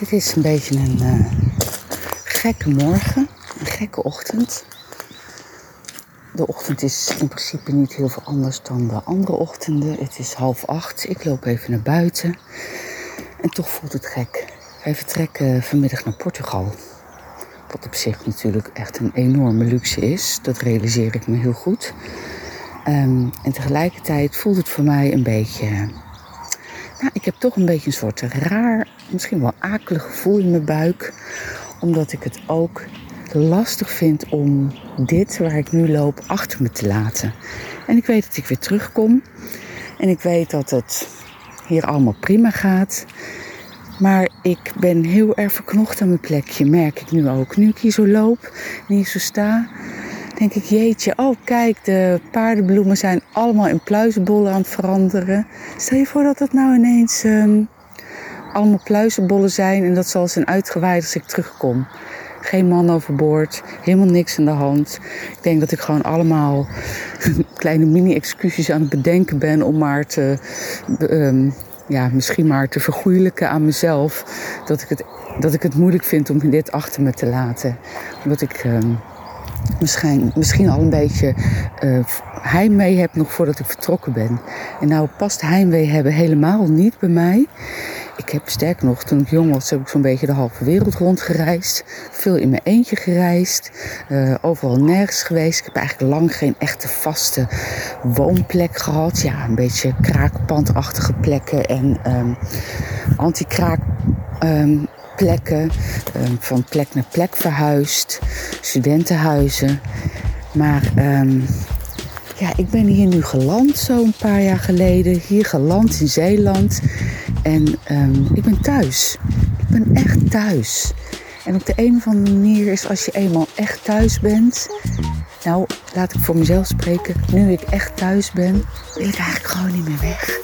is een beetje een uh, gekke morgen, een gekke ochtend. De ochtend is in principe niet heel veel anders dan de andere ochtenden. Het is half acht. Ik loop even naar buiten. En toch voelt het gek. Wij vertrekken vanmiddag naar Portugal. Wat op zich natuurlijk echt een enorme luxe is. Dat realiseer ik me heel goed. Um, en tegelijkertijd voelt het voor mij een beetje. Nou, ik heb toch een beetje een soort raar, misschien wel akelig gevoel in mijn buik. Omdat ik het ook lastig vind om dit waar ik nu loop achter me te laten. En ik weet dat ik weer terugkom. En ik weet dat het hier allemaal prima gaat. Maar ik ben heel erg verknocht aan mijn plekje, merk ik nu ook. Nu ik hier zo loop en hier zo sta, denk ik, jeetje, oh kijk, de paardenbloemen zijn allemaal in pluizenbollen aan het veranderen. Stel je voor dat dat nou ineens um, allemaal pluizenbollen zijn en dat zal zijn uitgewaaid als ik terugkom. Geen man overboord, helemaal niks aan de hand. Ik denk dat ik gewoon allemaal kleine mini-excuses aan het bedenken ben om maar te, um, ja, misschien maar te vergoeilijken aan mezelf. Dat ik, het, dat ik het moeilijk vind om dit achter me te laten. Omdat ik um, misschien, misschien al een beetje uh, heimwee heb nog voordat ik vertrokken ben. En nou past heimwee hebben helemaal niet bij mij. Ik heb sterker nog, toen ik jong was, heb ik zo'n beetje de halve wereld rondgereisd. Veel in mijn eentje gereisd. Uh, overal nergens geweest. Ik heb eigenlijk lang geen echte vaste woonplek gehad. Ja, een beetje kraakpandachtige plekken en um, anti-kraak. Um, plekken, um, van plek naar plek verhuisd, studentenhuizen. Maar um, ja, ik ben hier nu geland zo'n paar jaar geleden. Hier geland in Zeeland. En um, ik ben thuis. Ik ben echt thuis. En op de een of andere manier is als je eenmaal echt thuis bent. Nou, laat ik voor mezelf spreken. Nu ik echt thuis ben, wil ik eigenlijk gewoon niet meer weg.